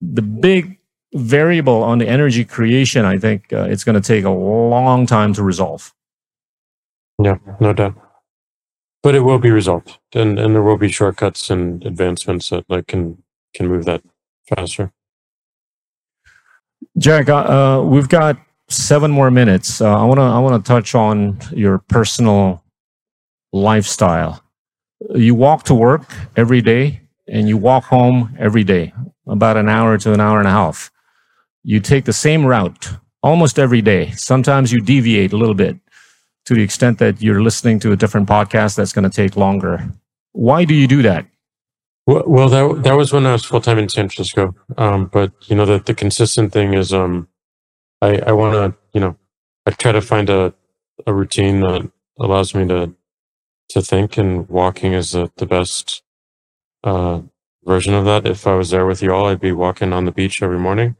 [SPEAKER 1] the big variable on the energy creation, I think uh, it's going to take a long time to resolve.
[SPEAKER 2] Yeah, no doubt. But it will be resolved, and and there will be shortcuts and advancements that like can can move that faster.
[SPEAKER 1] Jack, uh, uh we've got seven more minutes. Uh, I want to I want to touch on your personal lifestyle. You walk to work every day and you walk home every day, about an hour to an hour and a half. You take the same route almost every day. Sometimes you deviate a little bit to the extent that you're listening to a different podcast that's going to take longer. Why do you do that?
[SPEAKER 2] Well, that, that was when I was full time in San Francisco. Um, but you know, the, the consistent thing is, um, I, I want to, you know, I try to find a, a routine that allows me to to think, and walking is the, the best uh, version of that. If I was there with you all, I'd be walking on the beach every morning,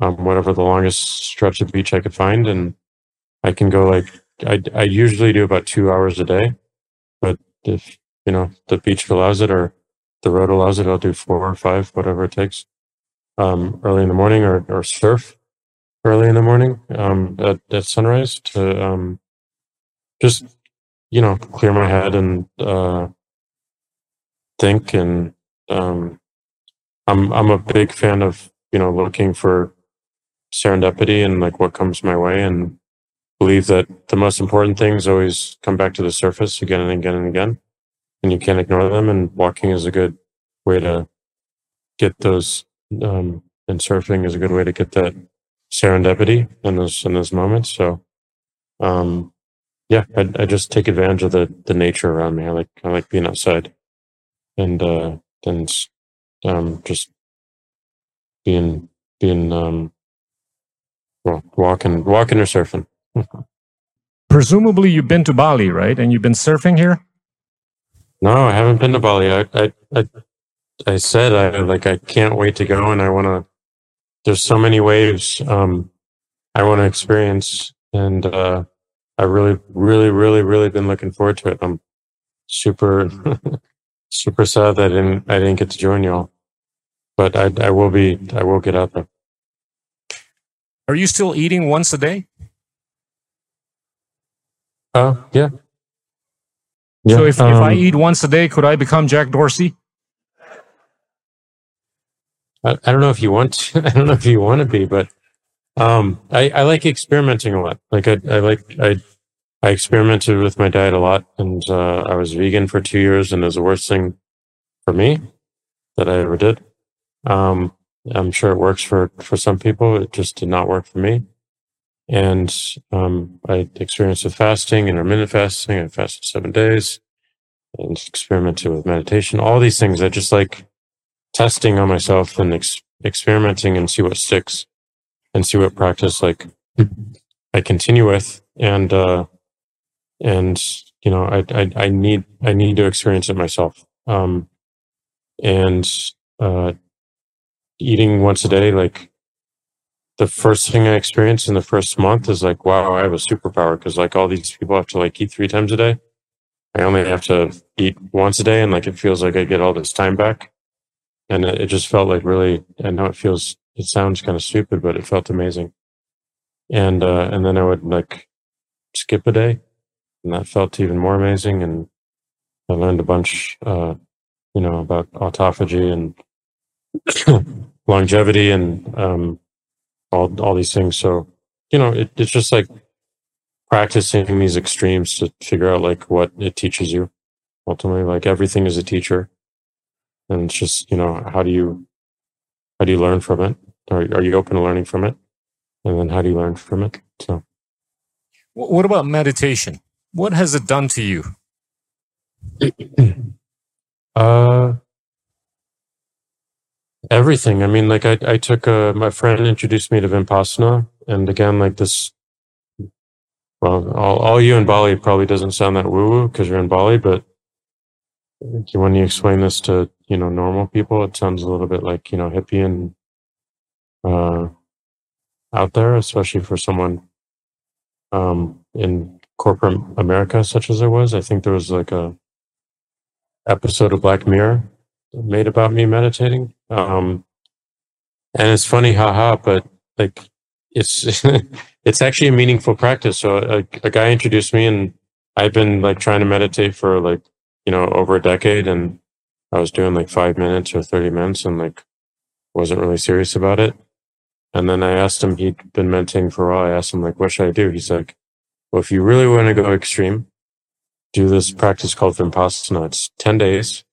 [SPEAKER 2] um, whatever the longest stretch of beach I could find, and I can go like I I usually do about two hours a day, but if you know the beach allows it or the road allows it, I'll do four or five, whatever it takes. Um, early in the morning or, or surf early in the morning um, at, at sunrise to um, just you know, clear my head and uh, think. And um, I'm I'm a big fan of you know looking for serendipity and like what comes my way, and believe that the most important things always come back to the surface again and again and again, and you can't ignore them. And walking is a good way to get those, um, and surfing is a good way to get that serendipity in those in those moments. So, um, yeah, I, I just take advantage of the, the nature around me. I like I like being outside, and uh, and um, just being being um, well, walking walking or surfing.
[SPEAKER 1] Presumably, you've been to Bali, right? And you've been surfing here.
[SPEAKER 2] No, I haven't been to Bali. I I I, I said I like I can't wait to go, and I want to. There's so many waves um, I want to experience, and uh, I really, really, really, really been looking forward to it. I'm super, super sad that I didn't I didn't get to join y'all, but I I will be I will get out there.
[SPEAKER 1] Are you still eating once a day?
[SPEAKER 2] Oh uh, yeah.
[SPEAKER 1] So if, um, if I um, eat once a day, could I become Jack Dorsey?
[SPEAKER 2] I, I don't know if you want to, I don't know if you want to be, but um, I, I like experimenting a lot. Like I, I like I I experimented with my diet a lot, and uh, I was vegan for two years, and it was the worst thing for me that I ever did. Um, I'm sure it works for for some people. It just did not work for me. And um, I experienced with fasting, intermittent fasting. I fasted seven days and experimented with meditation. All these things. I just like testing on myself and ex- experimenting and see what sticks and see what practice like I continue with. And uh, and you know, I, I I need I need to experience it myself. Um, and uh, eating once a day, like the first thing I experienced in the first month is like, wow, I have a superpower because like all these people have to like eat three times a day. I only have to eat once a day, and like it feels like I get all this time back. And it, it just felt like really. I know it feels. It sounds kind of stupid, but it felt amazing. And uh, and then I would like skip a day, and that felt even more amazing. And I learned a bunch, uh, you know, about autophagy and longevity and um, all all these things. So you know, it, it's just like practicing these extremes to figure out like what it teaches you. Ultimately, like everything is a teacher, and it's just you know how do you how do you learn from it? Are are you open to learning from it? And then how do you learn from it? So,
[SPEAKER 1] what about meditation? What has it done to you?
[SPEAKER 2] uh everything. I mean, like I, I took a, my friend introduced me to Vipassana. And again, like this, well, all, all you in Bali probably doesn't sound that woo woo because you're in Bali, but when you explain this to, you know, normal people, it sounds a little bit like, you know, hippie and, uh, out there, especially for someone, um, in corporate America, such as I was. I think there was like a episode of Black Mirror made about me meditating. Um, and it's funny, haha, but like it's it's actually a meaningful practice. So a, a guy introduced me, and I've been like trying to meditate for like you know over a decade, and I was doing like five minutes or thirty minutes, and like wasn't really serious about it. And then I asked him, he'd been meditating for a while. I asked him like, what should I do? He's like, well, if you really want to go extreme, do this practice called Vipassana. It's 10 days.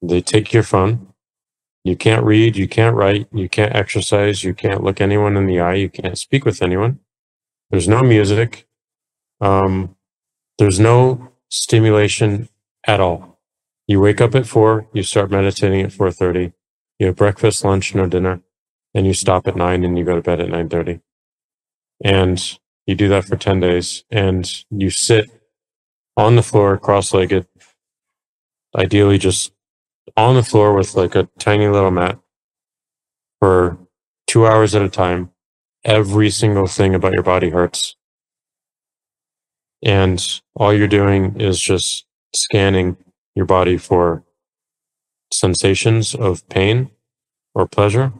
[SPEAKER 2] They take your phone. You can't read, you can't write, you can't exercise, you can't look anyone in the eye, you can't speak with anyone. There's no music. Um, there's no stimulation at all. You wake up at four, you start meditating at 4.30, you have breakfast, lunch, no dinner, and you stop at nine and you go to bed at 9.30. And you do that for 10 days and you sit on the floor cross-legged, ideally just on the floor with like a tiny little mat for two hours at a time. Every single thing about your body hurts. And all you're doing is just scanning your body for sensations of pain or pleasure.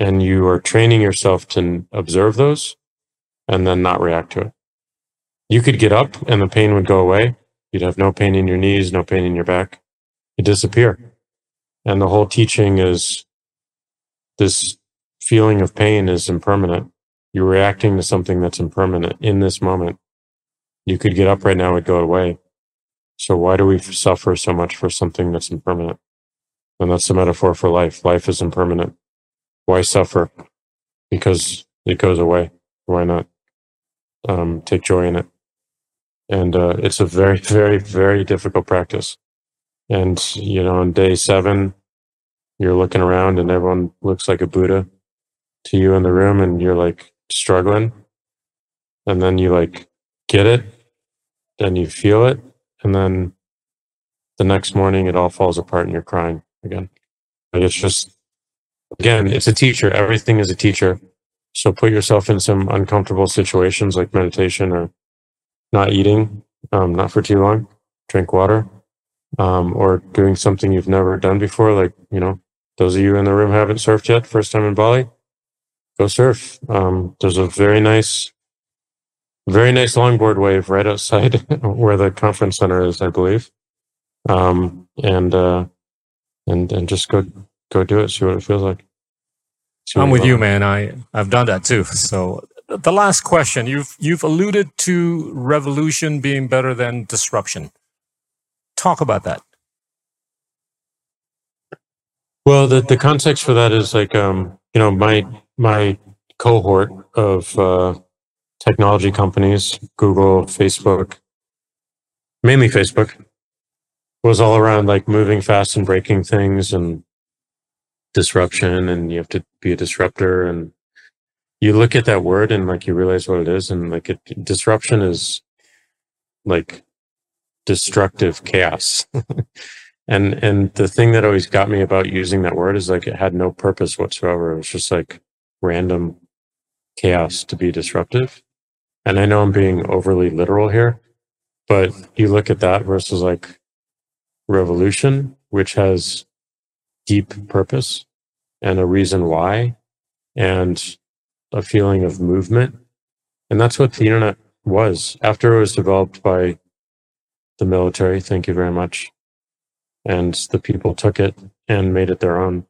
[SPEAKER 2] And you are training yourself to observe those and then not react to it. You could get up and the pain would go away. You'd have no pain in your knees, no pain in your back It disappear. And the whole teaching is this feeling of pain is impermanent. You're reacting to something that's impermanent in this moment. You could get up right now and go away. So why do we suffer so much for something that's impermanent? And that's the metaphor for life. Life is impermanent. Why suffer? Because it goes away. Why not um, take joy in it? And uh, it's a very, very, very difficult practice. And, you know, on day seven, you're looking around and everyone looks like a Buddha to you in the room and you're like struggling. And then you like get it, then you feel it, and then the next morning it all falls apart and you're crying again. Like it's just again, it's a teacher. Everything is a teacher. So put yourself in some uncomfortable situations like meditation or not eating, um, not for too long, drink water, um, or doing something you've never done before. Like, you know, those of you in the room haven't surfed yet, first time in Bali, go surf. Um, there's a very nice, very nice longboard wave right outside where the conference center is, I believe. Um, and, uh, and, and just go, go do it. See what it feels like.
[SPEAKER 1] I'm with you, man. I I've done that too. So the last question you've you've alluded to revolution being better than disruption. Talk about that.
[SPEAKER 2] Well, the the context for that is like um you know my my cohort of uh, technology companies, Google, Facebook, mainly Facebook, was all around like moving fast and breaking things and disruption and you have to be a disruptor. And you look at that word and like you realize what it is. And like it, disruption is like destructive chaos. And and the thing that always got me about using that word is like it had no purpose whatsoever. It was just like random chaos to be disruptive. And i know i'm being overly literal here but you look at that versus like revolution which has deep purpose and a reason why and a feeling of movement. And that's what the internet was after it was developed by the military. Thank you very much. And the people took it and made it their own.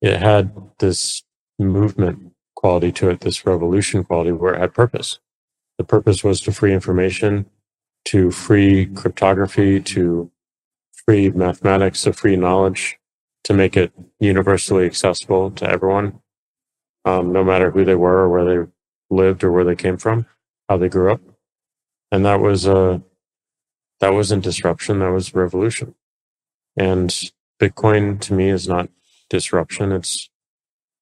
[SPEAKER 2] It had this movement quality to it, this revolution quality where it had purpose. The purpose was to free information, to free cryptography, to free mathematics, to free knowledge, to make it universally accessible to everyone, um, no matter who they were or where they lived or where they came from, how they grew up. And that was, uh, that wasn't disruption. That was revolution. And Bitcoin to me is not disruption. It's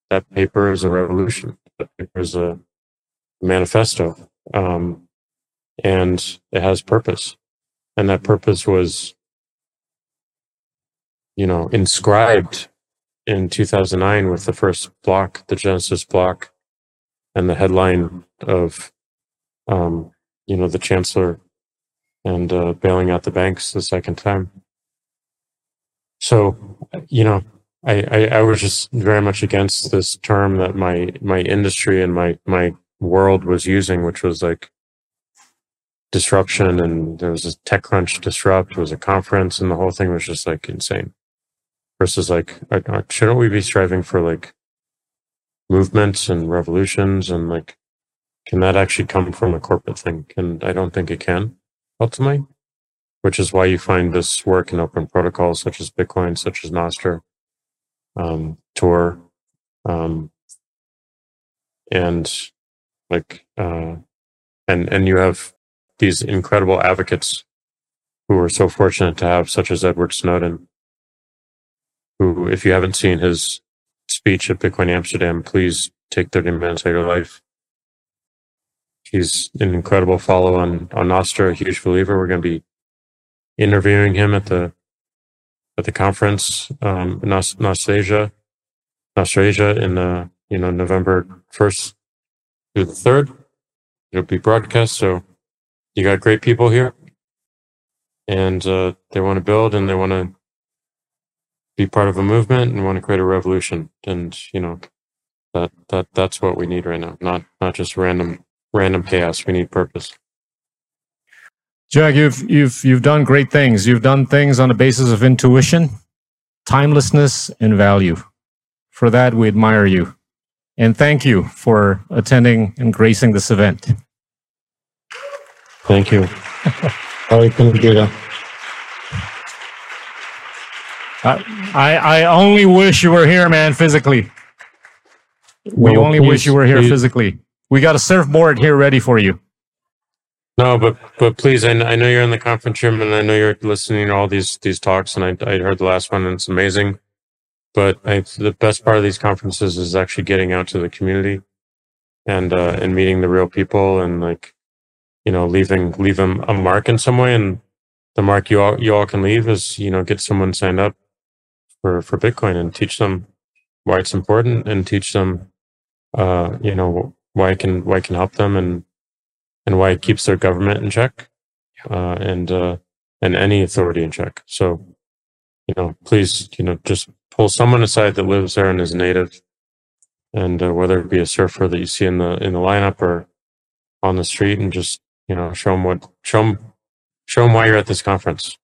[SPEAKER 2] that paper is a revolution. That paper is a manifesto. Um, and it has purpose. And that purpose was you know, inscribed in 2009 with the first block, the Genesis block, and the headline of, um, you know, the chancellor and uh, bailing out the banks the second time. So, you know, I, I, I was just very much against this term that my my industry and my my world was using, which was like disruption. And there was a TechCrunch disrupt, was a conference, and the whole thing was just like insane versus like shouldn't we be striving for like movements and revolutions and like can that actually come from a corporate thing? And i don't think it can ultimately which is why you find this work in open protocols such as bitcoin such as nostr um, tor um, and like uh, and and you have these incredible advocates who are so fortunate to have such as edward snowden who, if you haven't seen his speech at Bitcoin Amsterdam, please take 30 minutes out of your life. He's an incredible follow on, on Nostr, a huge believer. We're going to be interviewing him at the, at the conference, um, Nostrasia, Nostrasia in, the, you know, November 1st through the 3rd. It'll be broadcast. So you got great people here and, uh, they want to build and they want to be part of a movement and want to create a revolution. And you know, that that that's what we need right now. Not not just random random chaos. We need purpose.
[SPEAKER 1] Jack, you've you've you've done great things. You've done things on the basis of intuition, timelessness, and value. For that, we admire you, and thank you for attending and gracing this event.
[SPEAKER 2] Thank you.
[SPEAKER 1] I, I only wish you were here, man, physically. We only please, wish you were here please. physically. We got a surfboard here ready for you.
[SPEAKER 2] No, but but please, I, I know you're in the conference room, and I know you're listening to all these these talks, and I I heard the last one, and it's amazing. but I, the best part of these conferences is actually getting out to the community and uh, and meeting the real people and like you know leaving leaving a mark in some way and the mark you all you all can leave is you know get someone signed up for for Bitcoin and teach them why it's important and teach them uh, you know why it can why it can help them and and why it keeps their government in check uh, and uh, and any authority in check. So you know, please you know just pull someone aside that lives there and is native, and uh, whether it be a surfer that you see in the in the lineup or on the street, and just you know show them what show them show them why you're at this conference.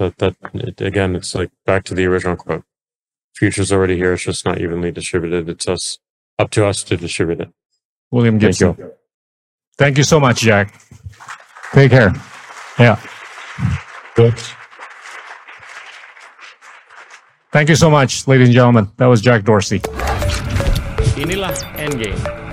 [SPEAKER 2] That that it, again, it's like back to the original quote. Future's already here. It's just not evenly distributed. It's us up to us to distribute it.
[SPEAKER 1] William
[SPEAKER 2] Thank
[SPEAKER 1] Gibson.
[SPEAKER 2] you.
[SPEAKER 1] Thank you so much, Jack. Take care. Yeah.
[SPEAKER 2] Good.
[SPEAKER 1] Thank you so much, ladies and gentlemen. That was Jack Dorsey. Inilah Endgame.